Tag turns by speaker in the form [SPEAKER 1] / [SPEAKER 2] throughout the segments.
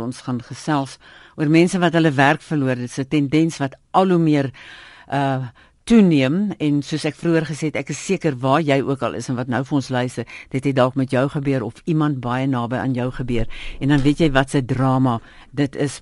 [SPEAKER 1] Ons gaan gesels oor mense wat hulle werk verloor. Dit is 'n tendens wat al hoe meer uh toeneem en soos ek vroeër gesê het, ek is seker waar jy ook al is en wat nou vir ons luister, dit het dalk met jou gebeur of iemand baie naby aan jou gebeur en dan weet jy wat se drama dit is.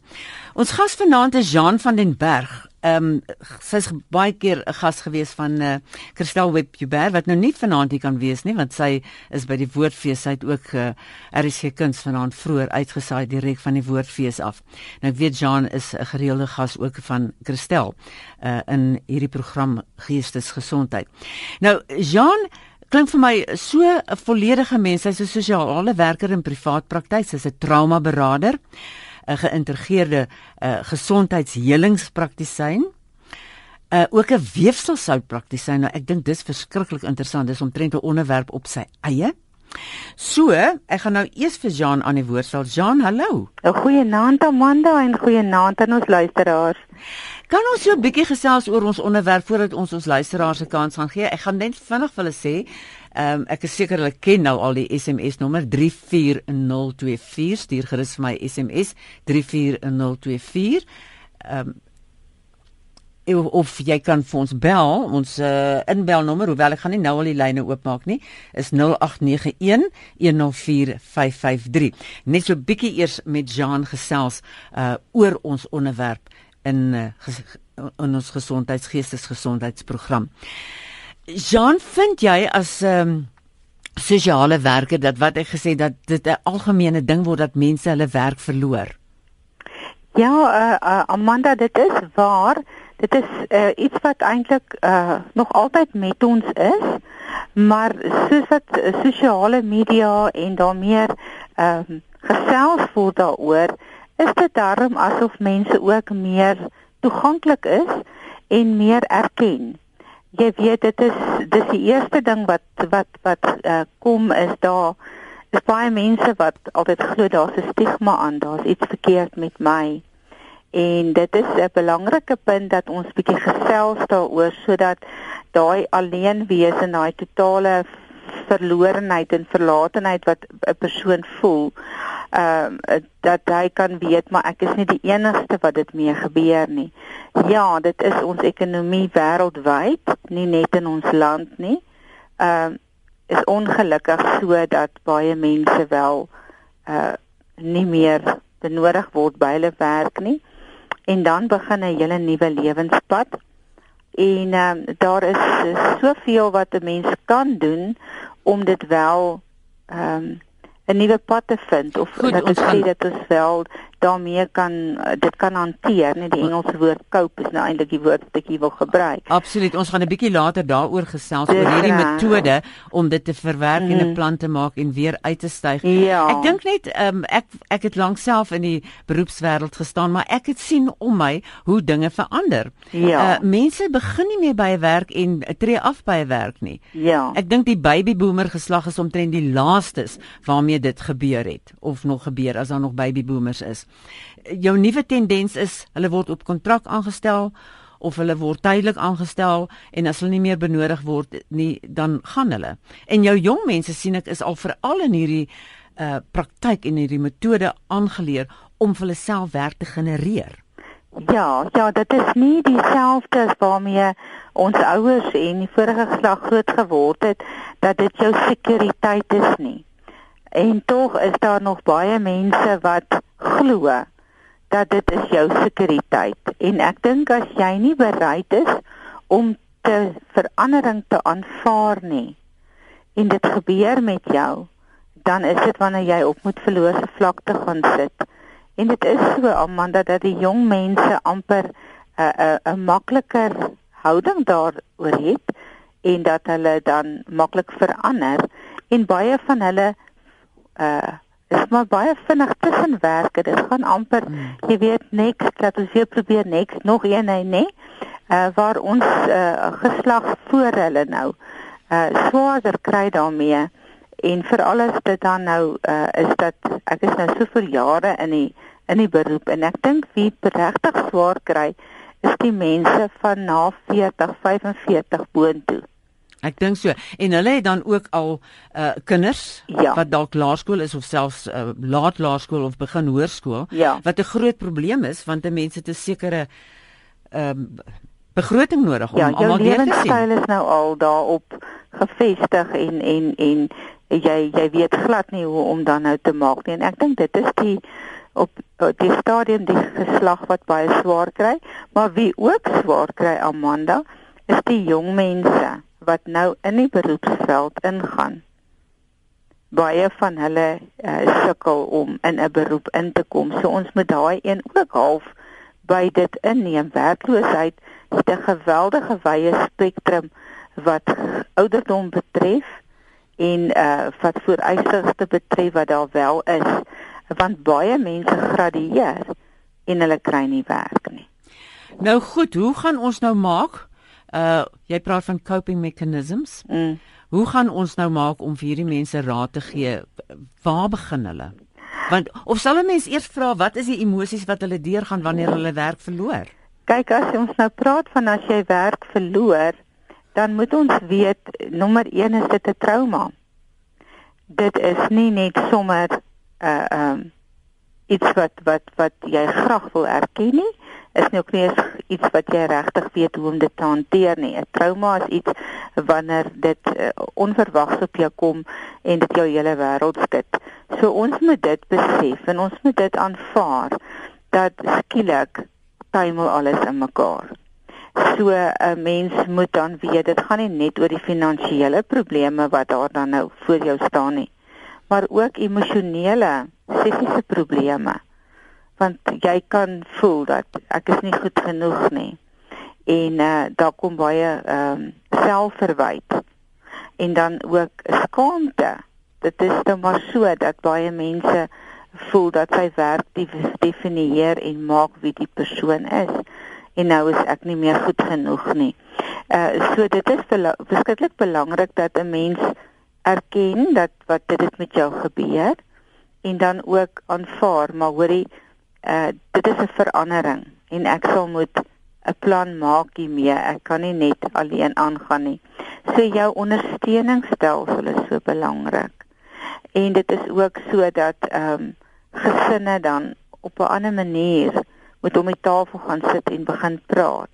[SPEAKER 1] Ons gas vanaand is Jean van den Berg ehm um, sy's baie keer 'n gas gewees van eh uh, Christel Webber wat nou nie vanaand hier kan wees nie want sy is by die Woordfees sy het ook eh uh, RSG Kuns vanaand vroeër uitgesaai direk van die Woordfees af. Nou ek weet Jean is 'n gereelde gas ook van Christel eh uh, in hierdie program Geestesgesondheid. Nou Jean klink vir my so 'n volledige mens, sy's 'n sosiale werker in privaat praktyk, sy's 'n trauma beraader. 'n geïntegreerde uh, gesondheidshelingspraktysyn. Uh ook 'n weefselsoutpraktisyn. Nou ek dink dis verskriklik interessant. Dis omtrent 'n onderwerp op sy eie. So, ek gaan nou eers vir Jean aan die woord stel. Jean, hallo.
[SPEAKER 2] 'n Goeienaand Amanda en goeienaand aan ons luisteraars.
[SPEAKER 1] Kan ons so 'n bietjie gesels oor ons onderwerp voordat ons ons luisteraars 'n kans gaan gee? Ek gaan net vinnig vir hulle sê, Ehm um, ek is seker hulle ken nou al die SMS nommer 34024 stuur gerus vir my SMS 34024. Ehm um, of jy kan vir ons bel, ons uh, inbelnommer, hoewel ek gaan nie nou al die lyne oopmaak nie, is 0891 104553. Net so bietjie eers met Jean gesels uh oor ons onderwerp in uh, in ons gesondheidsgeestesgesondheidsprogram. Jean, vind jy as 'n um, ehm, sosiale werker dat wat ek gesê dat dit 'n algemene ding word dat mense hulle werk verloor?
[SPEAKER 2] Ja, uh, uh, Amanda, dit is waar. Dit is uh, iets wat eintlik uh, nog altyd met ons is, maar soos wat sosiale media en daar meer ehm uh, gesels word daaroor, is dit daarom asof mense ook meer toeganklik is en meer erken. Jy weet dit is dis die eerste ding wat wat wat uh, kom is daar is baie mense wat altyd glo daar's 'n stigma aan, daar's iets verkeerd met my. En dit is 'n belangrike punt dat ons bietjie gesels daaroor sodat daai alleen wees en daai totale verlorenheid en verlatenheid wat 'n persoon voel ehm uh, dat hy kan weet maar ek is nie die enigste wat dit mee gebeur nie. Ja, dit is ons ekonomie wêreldwyd, nie net in ons land nie. Ehm uh, is ongelukkig so dat baie mense wel uh nie meer benodig word by hulle werk nie. En dan begin 'n hele nuwe lewenspad. En ehm um, daar is soveel wat 'n mens kan doen om dit wel ehm um, 'n nuwe pad te vind of Goed, dat dit sê dat ons wel daarmee kan dit kan hanteer net die Engelse woord cope is nou eintlik die woord wat ek hier wil gebruik.
[SPEAKER 1] Absoluut. Ons gaan 'n bietjie later daaroor gesels oor hierdie metode om dit te verwerk mm. en 'n mhm. plan te maak en weer uit te styg.
[SPEAKER 2] Ja.
[SPEAKER 1] Ek dink net um, ek ek het lank self in die beroepswêreld gestaan, maar ek het sien om my hoe dinge verander.
[SPEAKER 2] Ja.
[SPEAKER 1] Uh, mense begin nie meer by 'n werk en tree af by 'n werk nie.
[SPEAKER 2] Ja.
[SPEAKER 1] Ek dink die baby boomer geslag is omtrent die laastes waarmee dit gebeur het of nog gebeur as daar nog baby boomers is jou nuwe tendens is hulle word op kontrak aangestel of hulle word tydelik aangestel en as hulle nie meer benodig word nie dan gaan hulle. En jou jong mense sien ek is al veral in hierdie uh praktyk en hierdie metode aangeleer om vir hulle self werk te genereer.
[SPEAKER 2] Ja, ja, dit is nie dieselfde as waarmee ons ouers en die vorige geslag groot geword het dat dit jou sekuriteit is nie. En tog is daar nog baie mense wat glo dat dit is jou sekuriteit. En ek dink as jy nie bereid is om te verandering te aanvaar nie en dit gebeur met jou dan is dit wanneer jy op moet verlose vlakte gaan sit. En dit is so Amanda dat die jong mense amper 'n uh, 'n uh, 'n makliker houding daaroor het en dat hulle dan maklik verander. En baie van hulle uh is maar baie vinnig tussenwerke. Dit gaan amper, mm. jy weet, niks, laat ons weer probeer niks, nog een nee, nee. Uh waar ons uh geslag voor hulle nou uh swaarder kry daarmee en veral as dit dan nou uh is dat ek is nou soveel jare in die in die beroep en ek dink wie regtig swaar kry is die mense van na 40, 45 boontoe.
[SPEAKER 1] Ek dink so. En hulle het dan ook al uh kinders
[SPEAKER 2] Ja.
[SPEAKER 1] wat dalk laerskool is of selfs uh, laat laerskool of begin hoërskool
[SPEAKER 2] Ja.
[SPEAKER 1] wat 'n groot probleem is want die mense het 'n sekere ehm begroting nodig om
[SPEAKER 2] Ja, jou
[SPEAKER 1] almal deur te sien.
[SPEAKER 2] lewenstyl is nou al daarop gevestig en en en jy jy weet glad nie hoe om dan nou te maak nie. En ek dink dit is die op op die stadium die geslag wat baie swaar kry, maar wie ook swaar kry Amanda is die jong mense wat nou in die beroepsveld ingaan. Baie van hulle uh, sukkel om in 'n beroep in te kom. So ons moet daai een ook half by dit inneem. Werkloosheid het 'n geweldige wye spektrum wat ouderdom betref en uh wat vereistes te betref wat daar wel is want baie mense gradueer en hulle kry nie werk nie.
[SPEAKER 1] Nou goed, hoe gaan ons nou maak? Uh jy praat van coping mechanisms.
[SPEAKER 2] Mm.
[SPEAKER 1] Hoe gaan ons nou maak om vir hierdie mense raad te gee? Waar begin hulle? Want of sal 'n mens eers vra wat is die emosies wat hulle deurgaan wanneer hulle werk verloor?
[SPEAKER 2] Kyk as ons nou praat van as jy werk verloor, dan moet ons weet nommer 1 is dit 'n trauma. Dit is nie net sommer 'n uh, um iets wat wat wat jy graag wil erken nie. Is nie ook nie eens iets wat jy regtig weet hoe om dit te hanteer nie. 'n Trauma is iets wanneer dit uh, onverwags op jou kom en dit jou hele wêreld skud. So ons moet dit besef en ons moet dit aanvaar dat skielik tuimel alles in mekaar. So 'n mens moet dan weet dit gaan nie net oor die finansiële probleme wat daar dan nou voor jou staan nie, maar ook emosionele, psigiese probleme. Want jy kan voel dat ek is nie goed genoeg nie. En uh daar kom baie ehm um, selfverwyte en dan ook skaamte. Dit is dan maar so dat baie mense voel dat sy werk definieer en maak wie die persoon is en nou is ek nie meer goed genoeg nie. Uh so dit is bela verskriklik belangrik dat 'n mens erken dat wat dit met jou gebeur en dan ook aanvaar maar hoorie uh dit is 'n verandering en ek sal moet 'n plan maak hiermee. Ek kan nie net alleen aangaan nie. So jou ondersteuningsstelsel is so belangrik. En dit is ook so dat ehm um, gesinne dan op 'n ander manier moet om die tafel gaan sit en begin praat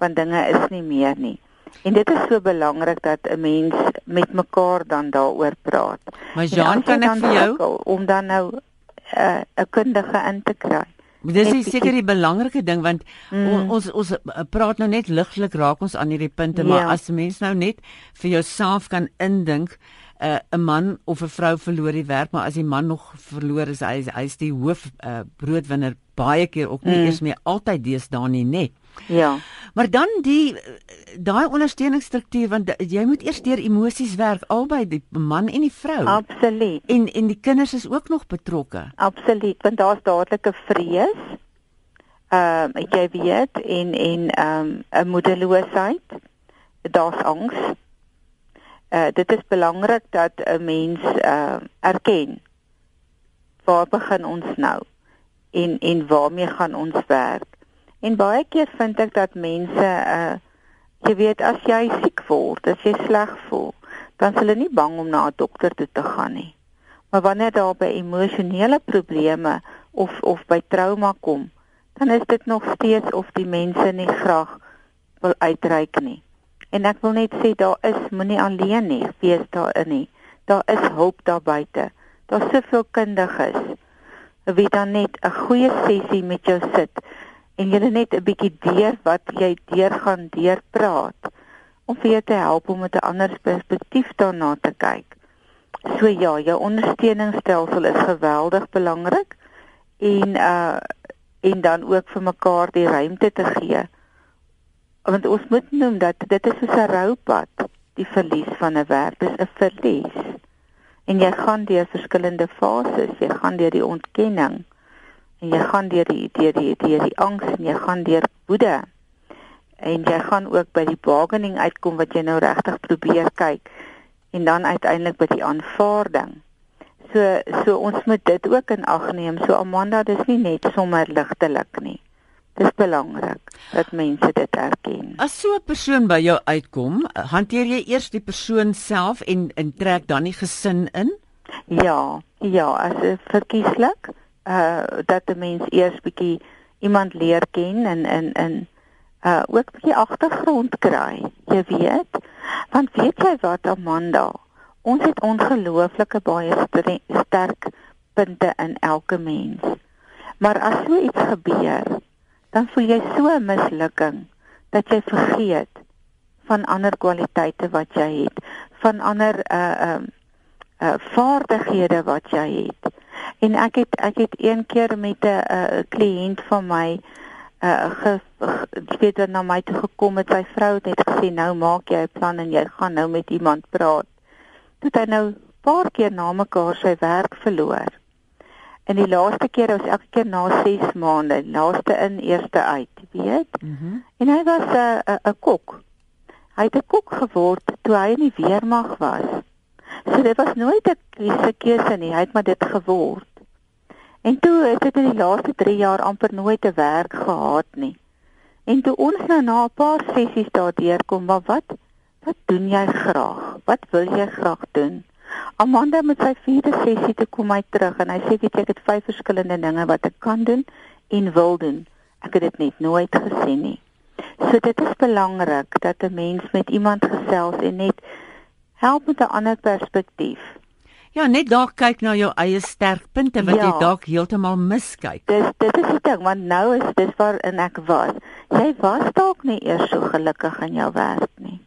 [SPEAKER 2] want dinge is nie meer nie. En dit is so belangrik dat 'n mens met mekaar dan daaroor praat.
[SPEAKER 1] Maar Jean, kan ek vir jou
[SPEAKER 2] om dan nou 'n uh, kundige in te kry.
[SPEAKER 1] Dis
[SPEAKER 2] Net
[SPEAKER 1] is seker die belangrike ding want
[SPEAKER 2] Mm.
[SPEAKER 1] mm. ons ons uh, praat nou net ligtelik raak ons aan hierdie punte,
[SPEAKER 2] Ja.
[SPEAKER 1] maar as 'n mens nou net vir jouself kan indink, 'n uh, 'n man of 'n vrou verloor die werk, maar as die man nog verloor is, hy hy is die hoof uh, broodwinner baie keer ook nie
[SPEAKER 2] Mm.
[SPEAKER 1] eers meer altyd deesdae nie, nê.
[SPEAKER 2] Ja.
[SPEAKER 1] Maar dan die daai ondersteuningsstruktuur want jy moet eers deur emosies werk albei die man en die vrou.
[SPEAKER 2] Absoluut.
[SPEAKER 1] en en die kinders is ook nog betrokke.
[SPEAKER 2] Absoluut, want daar's dadelik 'n vrees. Ehm um, jy weet en en ehm um, 'n moedeloosheid. Daar's angs. Uh dit is belangrik dat 'n mens uh, erken waar begin ons nou en en waarmee gaan ons werk. En baie keer vind ek dat mense uh jy weet as jy siek word, as jy sleg voel, dan is hulle nie bang om na 'n dokter toe te gaan nie. Maar wanneer daar by emosionele probleme of of by trauma kom, dan is dit nog steeds of die mense nie graag wil uitreik nie. En ek wil net sê daar is moenie alleen nie, wees daarin nie. Daar is hulp daar buite. Daar's soveel kundiges wie dan net 'n goeie sessie met jou sit en jy net 'n bietjie deur wat jy deur gaan deur praat om vir jou te help om met 'n ander perspektief daarna te kyk. So ja, jou ondersteuningsstelsel is geweldig belangrik en uh en dan ook vir mekaar die ruimte te gee. Want ons moet noem dat dit is soos 'n roupad, die verlies van 'n werk, dis 'n verlies. En jy gaan deur verskillende fases, jy gaan deur die ontkenning en jy gaan deur die deur die deur die angs en jy gaan deur woede. En jy gaan ook by die bargaining uitkom wat jy nou regtig probeer kyk en dan uiteindelik by die aanvaarding. So so ons moet dit ook in ag neem. So Amanda, dis nie net sommer ligtelik nie. Dis belangrik dat mense dit erken.
[SPEAKER 1] As so 'n persoon by jou uitkom, hanteer jy eers die persoon self en en trek dan die gesin in?
[SPEAKER 2] Ja, ja, as verkieslik, uh dat 'n mens eers bietjie iemand leer ken en in in uh ook bietjie agtergrond kry, jy weet. Want weet jy wat Amanda, ons het ongelooflike baie sterk punte in elke mens. Maar as so iets gebeur, dan voel jy so mislukking dat jy vergeet van ander kwaliteite wat jy het, van ander uh uh uh vaardighede wat jy het. En ek het ek het een keer met 'n 'n uh, kliënt van my uh ge, ge weet dan na my toe gekom met sy vrou het net gesê nou maak jy 'n plan en jy gaan nou met iemand praat. Toe hy nou paar keer na mekaar sy werk verloor. En die laaste keer was elke keer na 6 maande, laaste in, eerste uit, weet? Mm en hy was 'n uh, 'n kok. Hy het 'n kok geword toe hy in die weermag was. So dit was nooit 'n kiese keuse nie, hy het maar dit geword. En toe het hy in die laaste 3 jaar amper nooit 'n werk gehad nie. En toe ons nou na 'n paar sessies daardeur kom, maar wat wat doen jy graag? Wat wil jy graag doen? Amanda met sy vierde sessie toe kom hy terug en hy sê weet jy ek het vyf verskillende dinge wat ek kan doen en wil doen. Ek het dit net nooit gesien nie. So dit is belangrik dat 'n mens met iemand gesels en net help met 'n ander perspektief.
[SPEAKER 1] Ja, net dalk kyk na jou eie sterkpunte wat ja, jy dalk heeltemal miskyk.
[SPEAKER 2] Dis dit is die ding want nou is dis waar in ek was. Jy was dalk nie eers so gelukkig in jou werk nie.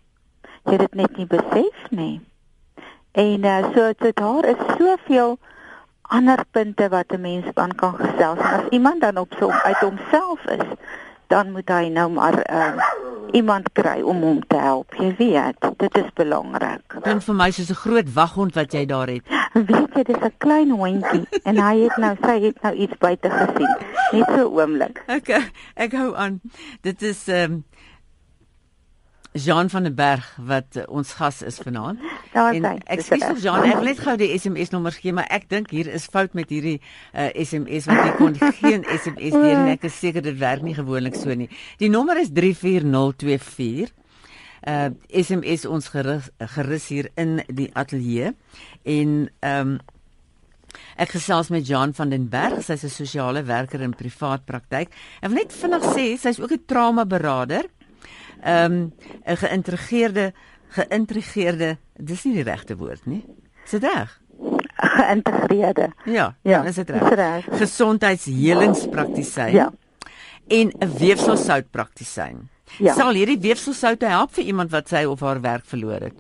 [SPEAKER 2] Jy het dit net nie besef nie. En uh, so so daar is soveel ander punte wat 'n mens aan kan gesels. En as iemand dan op so uit homself is, dan moet hy nou maar uh, iemand kry om hom te help. Jy weet, dit is belangrik.
[SPEAKER 1] Klink vir my soos 'n groot waghond wat jy daar het.
[SPEAKER 2] Weet jy, dis 'n klein hondjie en hy het nou sy het nou iets buite gesien. Net so oomblik.
[SPEAKER 1] Okay, ek hou aan. Dit is ehm um, Jean van der Berg wat uh, ons gas is vanaand.
[SPEAKER 2] Daar is hy.
[SPEAKER 1] Ek sê vir Jean, ek wil net gou die SMS nommer gee, maar ek dink hier is fout met hierdie uh, SMS want ek kon geen SMS deur en ek is seker dit werk nie gewoonlik so nie. Die nommer is 34024. Uh SMS ons gerus, gerus hier in die ateljee en ehm um, Ek gesels met Jan van den Berg, sy's 'n sosiale werker in privaat praktyk. Ek wil net vinnig sê sy's ook 'n trauma beraader ehm um, 'n geïntegreerde geïntegreerde dis nie die regte woord nie. Is dit reg?
[SPEAKER 2] Geïntegreerde.
[SPEAKER 1] Ja, ja, is dit reg? Gesondheidshelingspraktysyn. Ja. En 'n weefselsoutpraktisyn. Ja. Sal hierdie weefselsoute help vir iemand wat sy of haar werk verloor het?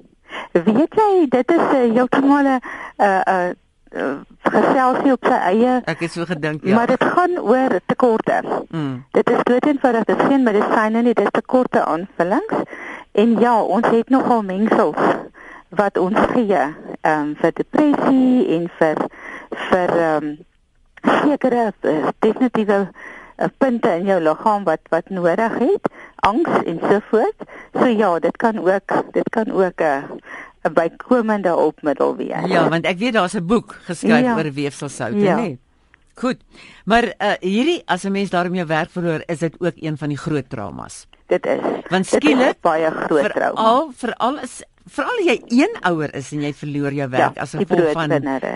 [SPEAKER 2] Weet jy, dit is 'n uh, heeltemal 'n 'n uh, geselsie op sy eie.
[SPEAKER 1] Ek het so gedink, ja.
[SPEAKER 2] Maar dit gaan oor tekorte. Mm. Dit is dood eenvoudig, dit sien maar dit syne nie, dit is tekorte aanvullings. En ja, ons het nogal mengsels wat ons gee ehm um, vir depressie en vir vir ehm um, sekere uh, definitiewe uh, punte in jou liggaam wat wat nodig het, angs en so voort. So ja, dit kan ook dit kan ook 'n uh, 'n bykomende opmiddel wees.
[SPEAKER 1] Ja, want ek weet daar's 'n boek geskryf ja. oor weefselsoute, ja. nê? Goed. Maar uh, hierdie as 'n mens daarmee jou werk verloor, is dit ook een van die groot traumas.
[SPEAKER 2] Dit is.
[SPEAKER 1] Want skielik
[SPEAKER 2] baie groot trauma.
[SPEAKER 1] Al veral is veral jy een ouer is en jy verloor jou werk ja, as gevolg van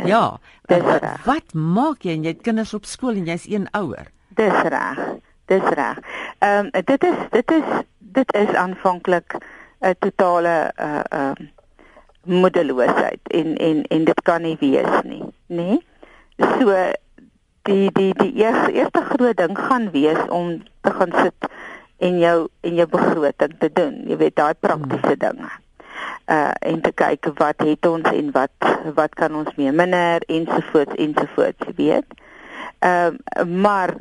[SPEAKER 1] Ja. Uh, wat maak jy en jy het kinders op skool en jy's een ouer?
[SPEAKER 2] Dis reg. Dis reg. Ehm um, dit is dit is dit is aanvanklik 'n totale uh ehm uh, moedeloosheid en en en dit kan nie wees nie, nê? So die die die eerste eerste groot ding gaan wees om te gaan sit en jou en jou begroting te doen. Jy weet daai praktiese hmm. dinge. Uh en te kyk wat het ons en wat wat kan ons mee minder ensovoorts ensovoorts, jy weet. Ehm uh, maar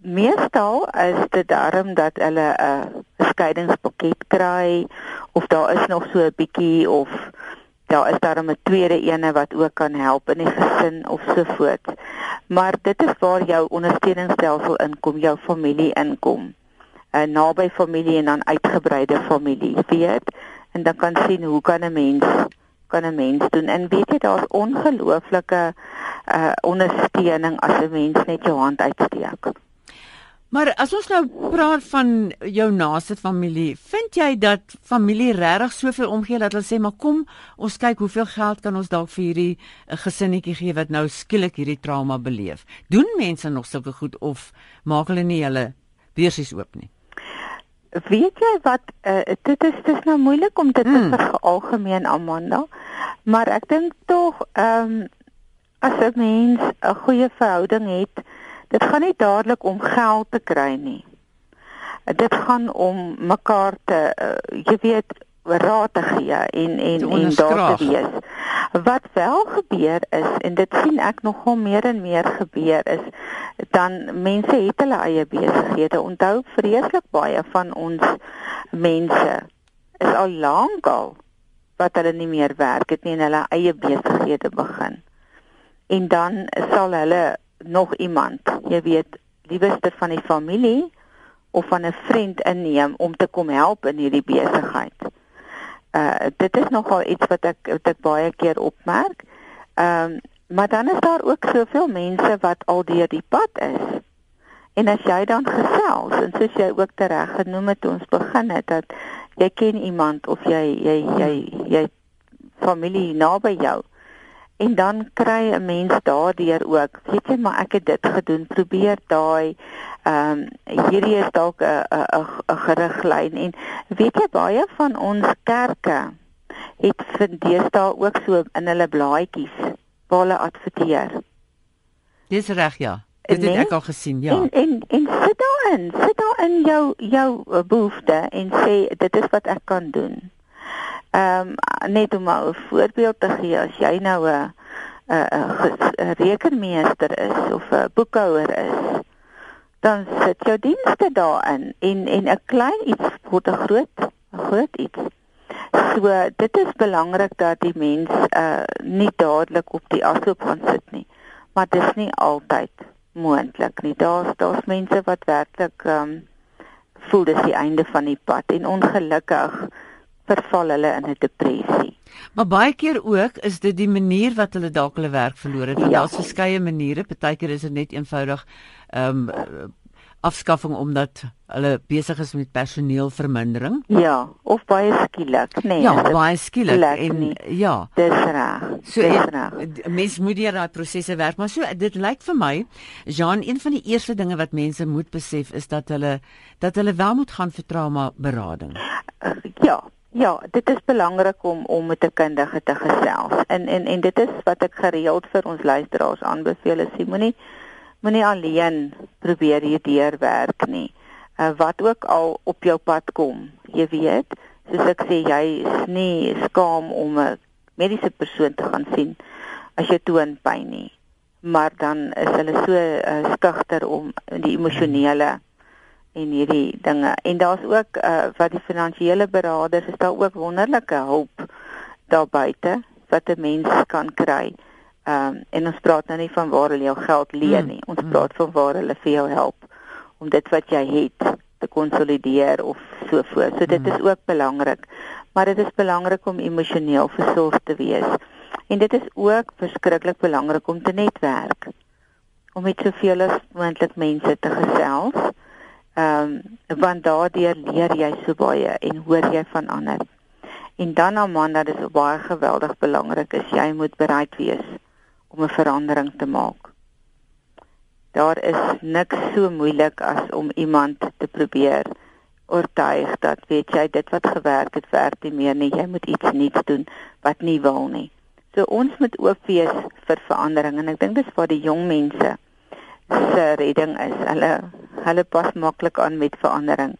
[SPEAKER 2] meestal is dit daarom dat hulle 'n uh, skeidingspakket kry of daar is nog so 'n bietjie of daar is daar 'n tweede ene wat ook kan help in die gesin of so voort. Maar dit is waar jou ondersteuningsstelsel inkom, jou familie inkom. 'n Naby familie en dan uitgebreide familie, weet? En dan kan sien hoe kan 'n mens kan 'n mens doen. En weet jy daar's ongelooflike uh ondersteuning as 'n mens net jou hand uitsteek.
[SPEAKER 1] Maar as ons nou praat van jou naaste familie, vind jy dat familie regtig soveel omgee dat hulle sê maar kom ons kyk hoeveel geld kan ons dalk vir hierdie eh, gesinnetjie gee wat nou skielik hierdie trauma beleef. Doen mense nog sulke goed of maak hulle nie hulle beursies oop nie?
[SPEAKER 2] Weet jy wat uh, dit is dis nou moeilik om dit hmm. te veralgemeen Amanda, maar ek dink tog ehm um, as 'n mens 'n goeie verhouding het, dit gaan nie dadelik om geld te kry nie. Dit gaan om mekaar te uh, jy weet raad te gee en en en daar te wees. Wat wel gebeur is en dit sien ek nogal meer en meer gebeur is dan mense het hulle eie besighede. Onthou vreeslik baie van ons mense is al lank al wat hulle nie meer werk het nie en hulle eie besighede begin. En dan sal hulle nog iemand, jy weet, liewerste van die familie of van 'n vriend inneem om te kom help in hierdie besigheid uh dit is nogal iets wat ek wat ek baie keer opmerk. Ehm um, maar dan is daar ook soveel mense wat al deur die pad is. En as jy dan gesels en soos jy ook tereg genoem het ons begin het dat jy ken iemand of jy jy jy jy familie naby jou en dan kry 'n mens daardeur ook weet jy maar ek het dit gedoen probeer daai ehm um, hierdie is dalk 'n 'n 'n geriglyn en weet jy baie van ons kerke het vindees daar ook so in hulle blaadjies waar hulle adverteer.
[SPEAKER 1] Dis reg ja. Dit het nee? ek al gesien, ja.
[SPEAKER 2] En en en sit daarin, sit daarin jou jou eh, behoefte en sê dit is wat ek kan doen. Ehm um, net om 'n voorbeeld te gee as jy nou 'n 'n rekenmeester is of 'n boekhouer is dan sit jou dienste daarin en en 'n klein iets word 'n groot 'n groot iets. So dit is belangrik dat die mens uh nie dadelik op die ashoop gaan sit nie. Maar dit is nie altyd moontlik nie. Daar's daar's mense wat werklik um voel dis die einde van die pad en ongelukkig verval hulle in 'n depressie.
[SPEAKER 1] Maar baie keer ook is dit die manier wat hulle dalk hulle werk verloor het. Want ja. daar's verskeie maniere. Partykeer is dit net eenvoudig ehm um, afskaffing omdat hulle besig is met personeelvermindering.
[SPEAKER 2] Ja, of baie skielik, nee.
[SPEAKER 1] Ja, baie skielik en nie. ja.
[SPEAKER 2] Dis reg.
[SPEAKER 1] So mens moet hier daai prosesse werk, maar so dit lyk vir my Jean, een van die eerste dinge wat mense moet besef is dat hulle dat hulle wel moet gaan vir trauma berading.
[SPEAKER 2] Ja, Ja, dit is belangrik om om met 'n kundige te gesels. En en en dit is wat ek gereeld vir ons luisteraars aanbeveel. Jy moenie moenie alleen probeer hierdeur werk nie. Uh, wat ook al op jou pad kom, jy weet, soos ek sê jy is nie skaam om 'n mediese persoon te gaan sien as jy toon pyn nie. Maar dan is hulle so uh, skugter om die emosionele en hierdie dinge. En daar's ook uh wat die finansiële beraders is daar ook wonderlike hulp daar buite wat 'n mens kan kry. Ehm um, en ons praat nou nie van waar hulle jou geld leen nie. Ons mm. praat van waar hulle vir jou help om dit wat jy het te konsolideer of so voort. So dit mm. is ook belangrik. Maar dit is belangrik om emosioneel versorg te wees. En dit is ook verskriklik belangrik om te netwerk. Om met soveel as moontlik mense te gesels Ehm um, want daardeur leer jy so baie en hoor jy van ander. En dan Amanda, dis baie geweldig belangrik is jy moet bereid wees om 'n verandering te maak. Daar is niks so moeilik as om iemand te probeer oortuig dat weet jy dit wat gewerk het werk nie meer nie. Jy moet iets nuuts doen wat nie wil nie. So ons moet oop wees vir verandering en ek dink dis waar die jong mense se redding is. Hulle hulle pas maklik aan met verandering,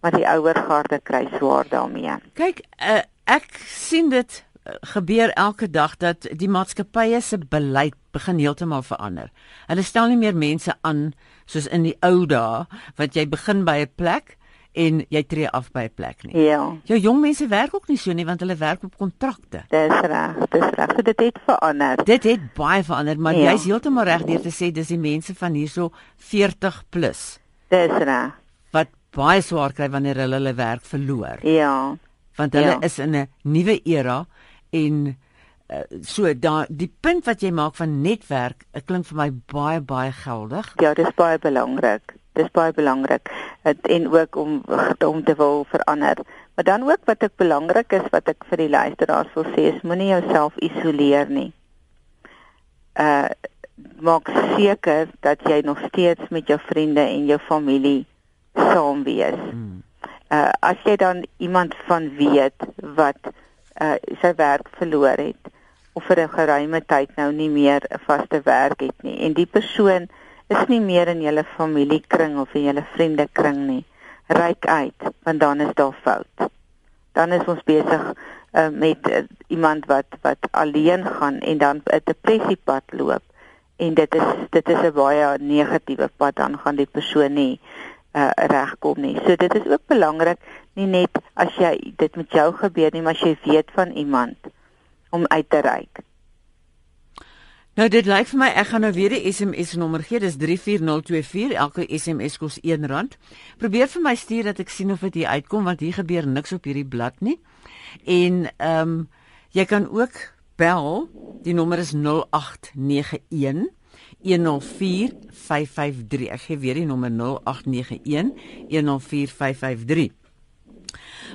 [SPEAKER 2] maar die ouer garde kry swaar daarmee.
[SPEAKER 1] Kyk, uh, ek sien dit uh, gebeur elke dag dat die maatskappye se beleid begin heeltemal verander. Hulle stel nie meer mense aan soos in die ou dae wat jy begin by 'n plek en jy tree af by 'n plek nie.
[SPEAKER 2] Ja.
[SPEAKER 1] Jou jong mense werk ook nie so nie want hulle werk op kontrakte.
[SPEAKER 2] Dis reg, dis reg. So dit het verander.
[SPEAKER 1] Dit het baie verander, maar ja. jy's heeltemal reg deur te sê dis die mense van hierso 40 plus.
[SPEAKER 2] Dis reg.
[SPEAKER 1] Wat baie swaar kry wanneer hulle hulle werk verloor.
[SPEAKER 2] Ja.
[SPEAKER 1] Want hulle ja. is in 'n nuwe era en uh, so daai die punt wat jy maak van netwerk, dit klink vir my baie baie geldig.
[SPEAKER 2] Ja, dis baie belangrik Dis baie belangrik. En ook om om te wil verander. Maar dan ook wat ek belangrik is wat ek vir die luisteraars wil sê is moenie jouself isoleer nie. Uh maak seker dat jy nog steeds met jou vriende en jou familie saam wees. Hmm. Uh as jy dan iemand van weet wat uh sy werk verloor het of vir 'n geruime tyd nou nie meer 'n vaste werk het nie en die persoon is nie meer in julle familiekring of in julle vriendekring nie. Ryk uit want dan is daar fout. Dan is ons besig uh, met uh, iemand wat wat alleen gaan en dan 'n depressiepad loop en dit is dit is 'n baie negatiewe pad dan gaan die persoon nie uh, regkom nie. So dit is ook belangrik nie net as jy dit met jou gebeur nie, maar as jy weet van iemand om uit te reik.
[SPEAKER 1] Nou dit lyk vir my ek gaan nou weer die SMS nommer gee. Dis 34024. Elke SMS kos R1. Probeer vir my stuur dat ek sien of dit hier uitkom want hier gebeur niks op hierdie blad nie. En ehm um, jy kan ook bel. Die nommer is 0891 104553. Ek gee weer die nommer 0891 104553.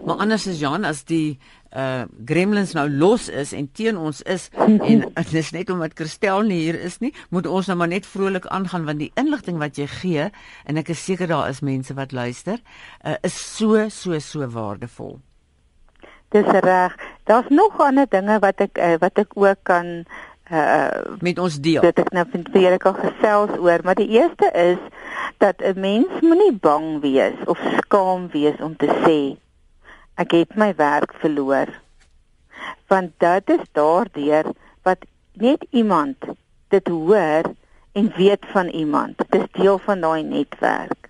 [SPEAKER 1] Maar anders is Jan as die uh gremlins nou los is en teen ons is en dit is net omdat Christel nie hier is nie, moet ons nou maar net vrolik aangaan want die inligting wat jy gee en ek is seker daar is mense wat luister, uh, is so so so waardevol.
[SPEAKER 2] Dis reg. Daar's nog ander dinge wat ek uh, wat ek ook kan
[SPEAKER 1] uh met ons deel.
[SPEAKER 2] Dit ek nou vind jy ek al gesels oor, maar die eerste is dat 'n mens moenie bang wees of skaam wees om te sê ek het my werk verloor. Want dit is daardeur wat net iemand dit hoor en weet van iemand. Dit is deel van daai netwerk.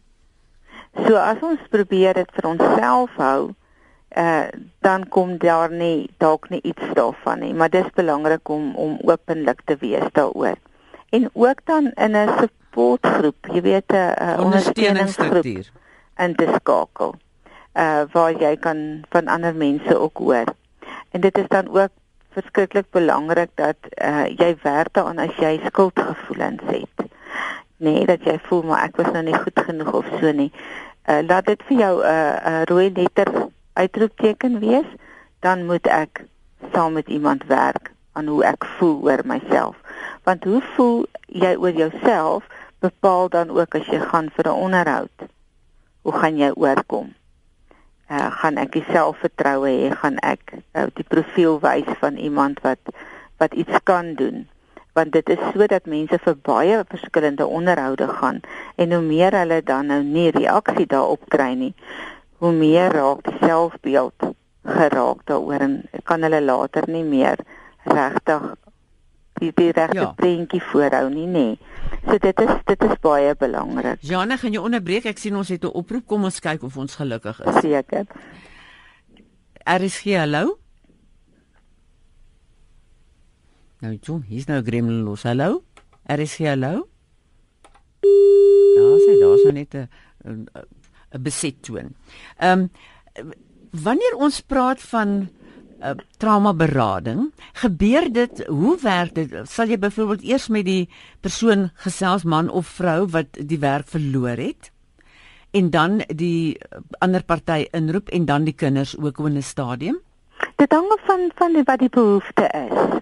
[SPEAKER 2] So as ons probeer dit vir onsself hou, uh dan kom daar nie dalk nie iets daarvan nie, maar dis belangrik om om openlik te wees daaroor. En ook dan in 'n supportgroep, jy weet 'n ondersteuningsgroep in te skakel uh waar jy kan van ander mense ook hoor. En dit is dan ook verskriklik belangrik dat uh jy werk daaraan as jy skuldgevoelens het. Nee, dat jy voel maar ek was nou nie goed genoeg of so nie. Uh laat dit vir jou 'n uh, 'n rooi letter uitroepteken wees, dan moet ek saam met iemand werk aan hoe ek voel oor myself. Want hoe voel jy oor jouself bepaal dan ook as jy gaan vir 'n onderhoud. Hoe gaan jy oorkom? uh, gaan ek selfvertroue hê, gaan ek uh, die profiel wys van iemand wat wat iets kan doen. Want dit is sodat mense vir baie verskillende onderhoude gaan en hoe meer hulle dan nou nie reaksie daarop kry nie, hoe meer raak die selfbeeld geraak daaroor en kan hulle later nie meer regtig die die regte ja. prentjie voorhou nie nê. So dit is dit is baie belangrik.
[SPEAKER 1] Jana, gaan jy onderbreek? Ek sien ons het 'n oproep. Kom ons kyk of ons gelukkig is.
[SPEAKER 2] Seker.
[SPEAKER 1] Er is hier hallo. Nou jy, hier's nou Gremlin los. Hallo. Er is hier hallo. Daar sê daar's nou net 'n beset toon. Ehm um, wanneer ons praat van uh, trauma berading. Gebeur dit, hoe werk dit? Sal jy byvoorbeeld eers met die persoon gesels man of vrou wat die werk verloor het en dan die ander party inroep en dan die kinders ook in 'n stadium?
[SPEAKER 2] Dit hang af van van die, wat die behoefte is.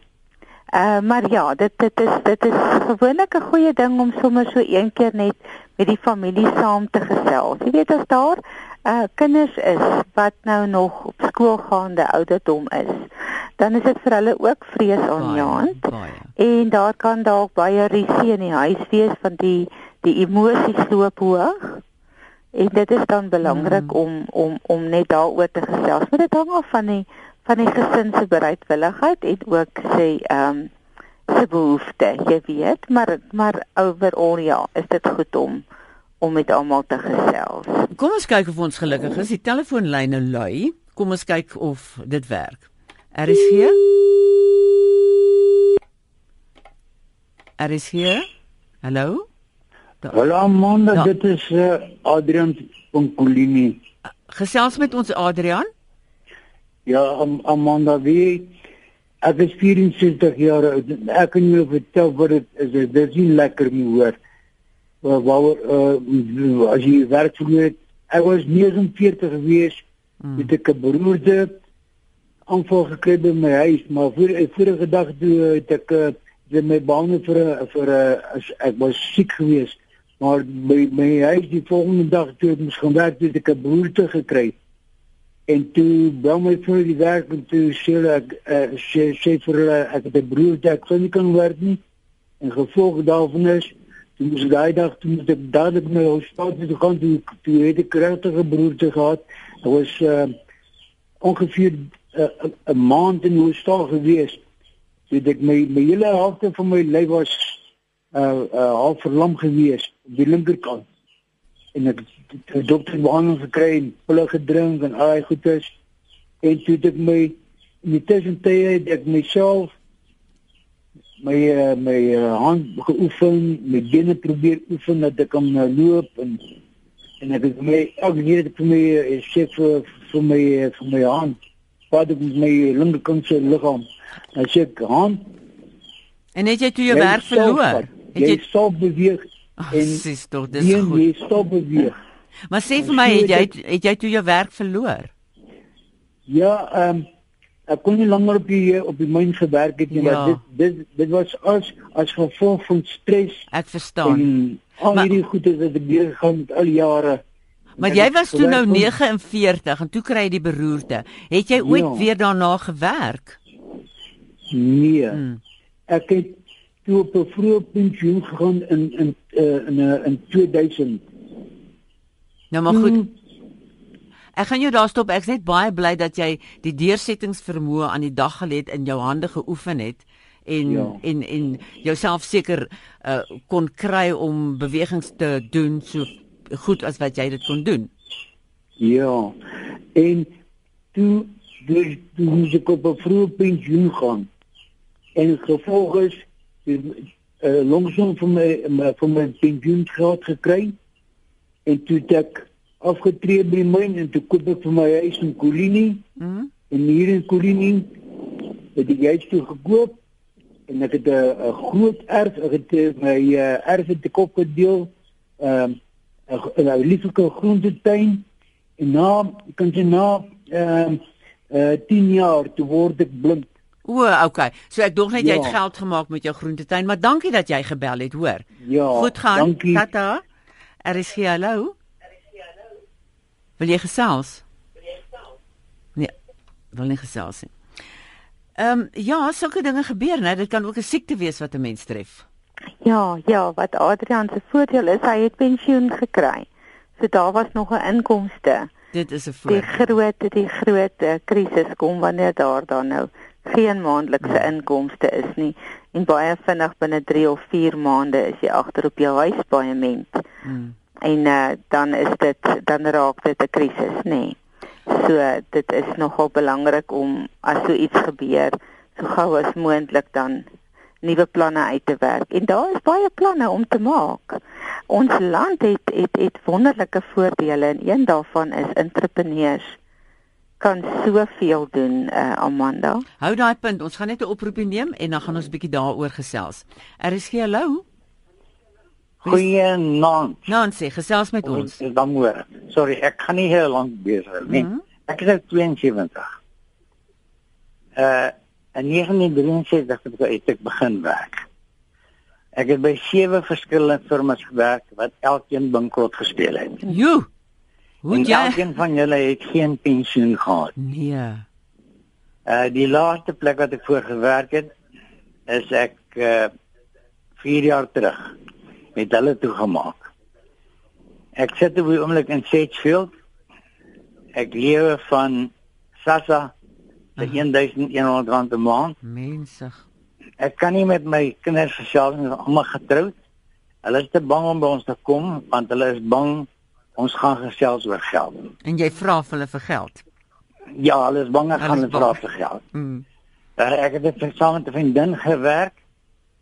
[SPEAKER 2] Uh maar ja, dit dit is dit is gewoonlik 'n goeie ding om sommer so een keer net met die familie saam te gesels. Jy weet as daar uh kinders is wat nou nog op skoolgaande ouderdom is, dan is dit vir hulle ook vreesaanjaend. En daar kan dalk baie risie in die huis wees van die die emosies loop hoog. En dit is dan belangrik mm. om om om net daaroor te gesels. Maar dit hang af van die van die gesin se bereidwilligheid en ook sê ehm um, se behoefte, jy weet, maar maar overall ja, is dit goed om om met almal te gesels.
[SPEAKER 1] Kom ons kyk of ons gelukkig is. Die telefoonlyne lui. Kom ons kyk of dit werk. Er is hier. Er is hier. Hallo?
[SPEAKER 3] Hallo Amanda, ja. dit is uh, Adrian van Colini.
[SPEAKER 1] Gesels met ons Adrian?
[SPEAKER 3] Ja, Am Amanda, wie ek is 64 jaar oud. Ek kan jou vertel wat dit is. Dit is nie lekker nie hoor uh, waaroor uh, as jy werk vir my ek was 49 gewees mm. ek 'n beroerde aanval gekry by my huis maar voor vorige dag toe het ek uh, my baan vir vir uh, ek was siek geweest maar by my huis die volgende dag toe ek moes gaan werk het ek 'n beroerte gekry en toe bel my vir die werk en toe sê ek uh, sê, sê vir hulle ek het 'n beroerte ek kan nie kan werk nie. En gevolg daarvan is toe moes daai dag toe moet ek dadelik die hospitaal toe gaan toe, toe het ek regtig 'n beroerte gehad. Dit was uh, ongeveer eh, 'n uh, maand in hospitaal gewees het ek my my hele helfte van my lyf was uh uh half verlam gewees op die linkerkant. En ek het dokter behandeling gekry en pille gedrink en al daai goedes en toe het ek my in die tussentyd het ek myself my uh, my uh, hand geoefen, my bene probeer oefen dat ek kan uh, loop en en ek het my elke keer het vir my uh, sê vir vir my uh, vir my hand wat ek met my linkerkant se liggaam As jy gaan
[SPEAKER 1] En het jy toe jou werk verloor?
[SPEAKER 3] Het jy stop beweeg
[SPEAKER 1] en sis tog dis goed.
[SPEAKER 3] Jy stop beweeg.
[SPEAKER 1] Maar sê vir my het jy het jy toe jou werk verloor?
[SPEAKER 3] Ja, ehm um, ek kon nie langer op die op die myn gewerk het nie, ja. maar dit dit dit was as as gevolg van stres.
[SPEAKER 1] Ek verstaan.
[SPEAKER 3] Al hierdie goeie wat ek deur gaan met al jare.
[SPEAKER 1] Maar jy was toe nou 49 en toe kry jy die beroerte. Het jy ooit ja. weer daarna gewerk?
[SPEAKER 3] Nee. Hmm. Ek het toe op 'n vroeë pensioen gegaan in in uh, in uh, in 2000.
[SPEAKER 1] Nou maar goed. Ek gaan jou daar stop. Ek's net baie bly dat jy die deursettingsvermoë aan die dag gelê het in jou hande geoefen het en ja. en en jouself seker uh, kon kry om bewegings te doen so goed as wat jy dit kon doen.
[SPEAKER 3] Ja. En toe dus toe moes ek op 'n vroeë pensioen gaan en gevolg is die uh, langsom van my van my pensioen geld gekry en toe ek afgetree by my en toe koop ek vir my huis in Kolini mm en hier in Kolini het ek huis toe gekoop en ek het 'n groot erf ek het eh, my uh, erf te kop gedeel ehm uh, 'n lieflike groentetuin en na kan jy na ehm uh, uh, 10 jaar toe word ek blind
[SPEAKER 1] O, okay. So ek dink net ja. jy het ja. geld gemaak met jou groentetuin, maar dankie dat jy gebel het, hoor.
[SPEAKER 3] Ja.
[SPEAKER 1] Goed gaan. Dankie. Tata. Er is hier hallo. Er is hier hallo. Wil jy gesels? Nee. Wil nie gesels nie. Ehm um, ja, sulke dinge gebeur, né? Dit kan ook 'n siekte wees wat 'n mens tref.
[SPEAKER 2] Ja, ja, wat Adrian se voordeel is, hy het pensioen gekry. So daar was nog 'n inkomste.
[SPEAKER 1] Dit is 'n voordeel.
[SPEAKER 2] Die groot die groot uh, krisis kom wanneer daar dan nou geen maandelikse inkomste is nie en baie vinnig binne 3 of 4 maande is jy agter op jou huispaaiement. Hmm. En uh, dan is dit dan raak dit 'n krisis, nê. Nee. So dit is nogal belangrik om as so iets gebeur, so gou as moontlik dan nuwe planne uit te werk. En daar is baie planne om te maak. Ons land het het het wonderlike voordele en een daarvan is entrepreneurs kan soveel doen uh, Amanda.
[SPEAKER 1] Hou daai punt. Ons gaan net 'n oproepie neem en dan gaan ons 'n bietjie daaroor gesels. Er is gee hallo.
[SPEAKER 3] Goeienaand.
[SPEAKER 1] Nancy, gesels met ons.
[SPEAKER 3] Dis dan môre. Sorry, ek kan nie heel lank besig nie. Mm -hmm. Ek is 72. Uh in 1963 het ek begin werk. Ek het by sewe verskillende firmas gewerk wat elkeen bankrot gespeel het.
[SPEAKER 1] Joe. Hoe
[SPEAKER 3] jy Elkeen van julle het geen pensioen gehad.
[SPEAKER 1] Nee.
[SPEAKER 3] Uh die laaste plek wat ek voor gewerk het is ek uh 4 jaar terug met hulle toegemaak. Ek sit op die oomblik in Sedgefield. Ek lewe van Sassa vir 1100 rand 'n maand.
[SPEAKER 1] Mensig.
[SPEAKER 3] Ek kan nie met my kinders gesels nie, almal getroud. Hulle is te bang om by ons te kom want hulle is bang ons gaan gesels oor geld.
[SPEAKER 1] En jy vra vir hulle vir geld?
[SPEAKER 3] Ja, hulle is bang ek gaan hulle vra vir geld. Mm. Daar ek het dit saam met 'n vriendin gewerk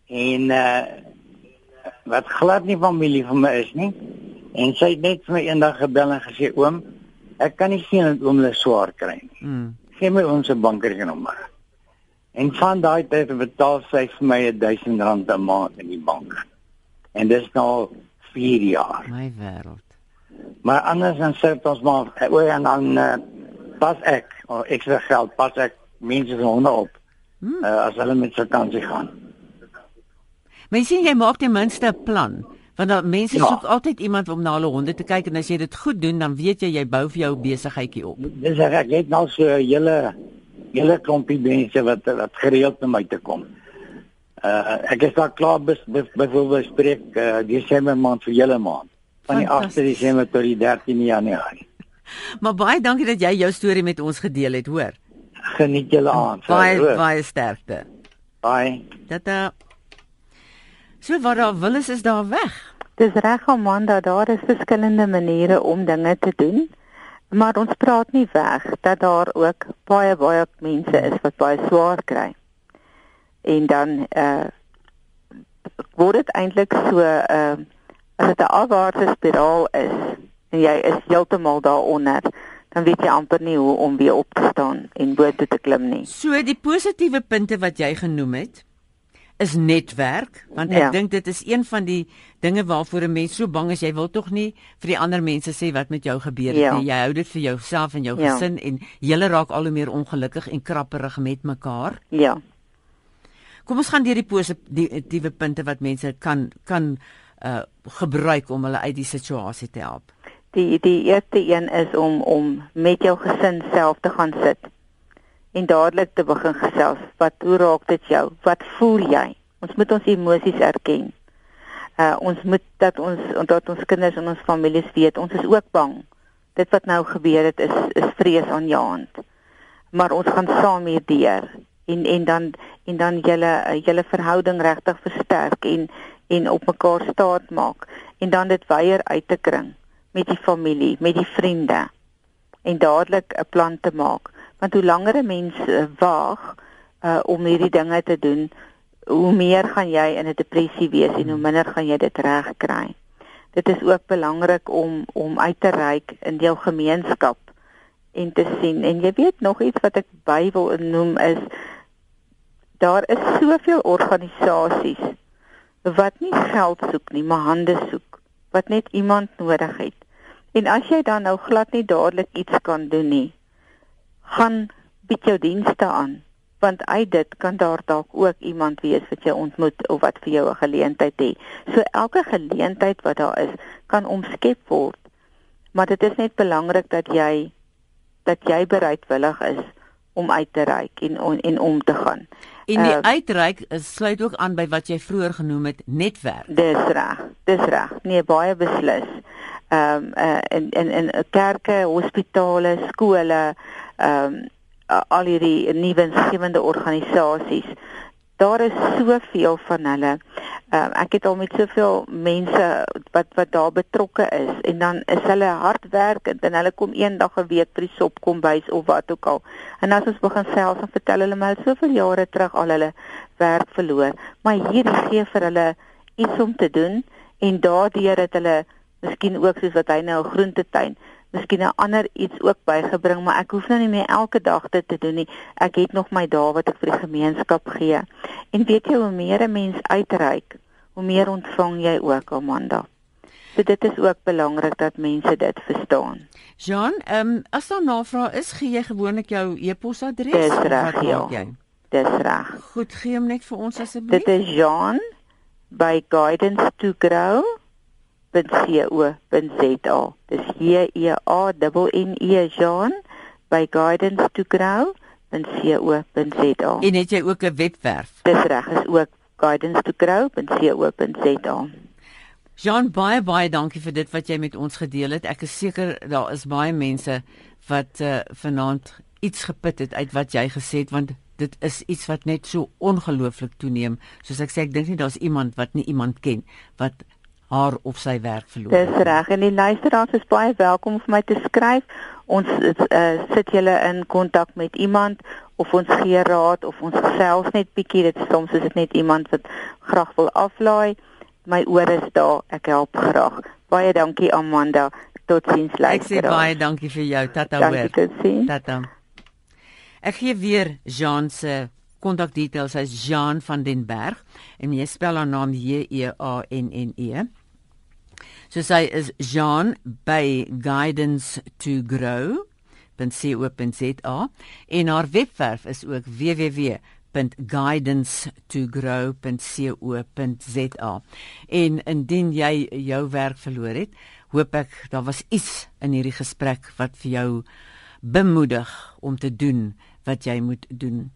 [SPEAKER 3] en uh wat glad nie familie van my is nie. En sy het net vir my eendag gebel en gesê oom, ek kan nie sien dat oom hulle swaar kry nie. Mm. Gee my ons bankrekeningsnommer. En van daai tyd betaal sy vir my 1000 rand 'n maand in die bank. En dis nou
[SPEAKER 4] 4 jaar.
[SPEAKER 1] My wêreld.
[SPEAKER 4] Maar anders dan sit ons maar o en dan uh, pas ek of ekstra geld pas ek mense se honde op. Hmm. Uh, as hulle met vakansie gaan.
[SPEAKER 1] Mens sien jy maak ten minste 'n plan. Want dan mense ja. soek altyd iemand om na hulle honde te kyk en as jy dit goed doen dan weet jy jy bou vir jou besigheidjie op.
[SPEAKER 4] Dis reg, ek het nou so 'n hele hele klompie mense wat wat gereeld na my toe kom. Uh ek is daar klaar byvoorbeeld spreek uh, Desember maand vir julle maand. Van die 8de Desember tot die 13de Januarie.
[SPEAKER 1] Maar baie dankie dat jy jou storie met ons gedeel het, hoor.
[SPEAKER 4] Geniet julle aand.
[SPEAKER 1] Baie hoor. baie sterkte.
[SPEAKER 4] Bye.
[SPEAKER 1] Tata. So wat daar wil is is daar weg.
[SPEAKER 2] Dis reg Amanda, daar is verskillende maniere om dinge te doen. Maar ons praat nie weg dat daar ook baie baie mense is wat baie swaar kry en dan uh word dit eintlik so uh as dit 'n afwaartse spiraal is en jy is heeltemal daaronder dan weet jy amper nie hoe om weer op te staan en bo toe te klim nie.
[SPEAKER 1] So die positiewe punte wat jy genoem het is netwerk want ek ja. dink dit is een van die dinge waarvoor 'n mens so bang is jy wil tog nie vir die ander mense sê wat met jou gebeur het ja. nie jy hou dit vir jouself en jou ja. gesin en julle raak al hoe meer ongelukkig en krapperig met mekaar
[SPEAKER 2] ja
[SPEAKER 1] Kom ons gaan deur die positiewe punte wat mense kan kan uh gebruik om hulle uit die situasie te help.
[SPEAKER 2] Die die eerste een is om om met jou gesin self te gaan sit en dadelik te begin gesels. Wat hoe raak dit jou? Wat voel jy? Ons moet ons emosies erken. Uh ons moet dat ons dat ons kinders en ons families weet ons is ook bang. Dit wat nou gebeur het is is vrees aanjaend. Maar ons gaan saam hierdeur en en dan en dan julle julle verhouding regtig versterk en en op mekaar staat maak en dan dit weier uit te kring met die familie, met die vriende en dadelik 'n plan te maak want hoe langer 'n mens uh, waag uh, om hierdie dinge te doen hoe meer gaan jy in 'n depressie wees en hoe minder gaan jy dit reg kry. Dit is ook belangrik om om uit te reik in jou gemeenskap en te sien en jy weet nog iets wat ek by wil noem is daar is soveel organisasies wat nie geld soek nie, maar hande soek, wat net iemand nodig het. En as jy dan nou glad nie dadelik iets kan doen nie, gaan bied jou dienste aan, want uit dit kan daar dalk ook iemand wees wat jy ontmoet of wat vir jou 'n geleentheid het. So elke geleentheid wat daar is, kan omskep word. Maar dit is net belangrik dat jy dat jy bereidwillig is om uit te reik en en, en om te gaan.
[SPEAKER 1] En die uh, uitreik sluit ook aan by wat jy vroeër genoem het, netwerk.
[SPEAKER 2] Dis reg. Dis reg. Nee, baie beslis. Ehm um, uh, in in in kerke, hospitale, skole, ehm um, al hierdie nuwe insgewende organisasies. Daar is soveel van hulle. Um, ek het al met soveel mense wat wat daar betrokke is en dan is hulle hardwerkend en hulle kom eendag 'n week by sop kom bys of wat ook al. En as ons begin selfs en vertel hulle maar soveel jare terug al hulle werk verloor, maar hier gee vir hulle iets om te doen en daardeur het hulle miskien ook soos wat hy nou 'n groentetein miskien 'n ander iets ook bygebring, maar ek hoef nou nie meer elke dag dit te doen nie. Ek het nog my dae wat ek vir die gemeenskap gee. En weet jy hoe meer 'n mens uitreik, hoe meer ontvang jy ook, Amanda. So dit is ook belangrik dat mense dit verstaan.
[SPEAKER 1] Jean, ehm um, as daar navraag is, gee jy gewoonlik jou e-posadres
[SPEAKER 2] Dis reg, ja. jy? Dis reg.
[SPEAKER 1] Goed, gee hom net vir ons asseblief.
[SPEAKER 2] Dit is Jean by Guidance to Grow www.co.za. Dis J E A N E Jean by Guidance to Grow .co.za.
[SPEAKER 1] En het jy ook 'n webwerf?
[SPEAKER 2] Dis reg, is ook guidance to grow.co.za.
[SPEAKER 1] Jean baie baie dankie vir dit wat jy met ons gedeel het. Ek is seker daar is baie mense wat uh, vanaand iets geput het uit wat jy gesê het want dit is iets wat net so ongelooflik toeneem. Soos ek sê, ek dink nie daar's iemand wat nie iemand ken wat haar of sy werk verloor.
[SPEAKER 2] Dis reg en die luisteraars is baie welkom vir my te skryf. Ons uh, sit julle in kontak met iemand of ons gee raad of ons gesels net bietjie. Dit soms is dit net iemand wat graag wil aflaai. My oor is daar. Ek help graag. Baie dankie Amanda. Totsiens luisteraars.
[SPEAKER 1] Ek sê baie dankie vir jou. Tata hoor. Tata. Ek gee weer Jean se kontak details. Hy's Jean van den Berg en jy spel haar naam J E A N N E. So sy is Jean by Guidance to Grow .co.za en haar webwerf is ook www.guidancetogrow.co.za. En indien jy jou werk verloor het, hoop ek daar was iets in hierdie gesprek wat vir jou bemoedig om te doen wat jy moet doen.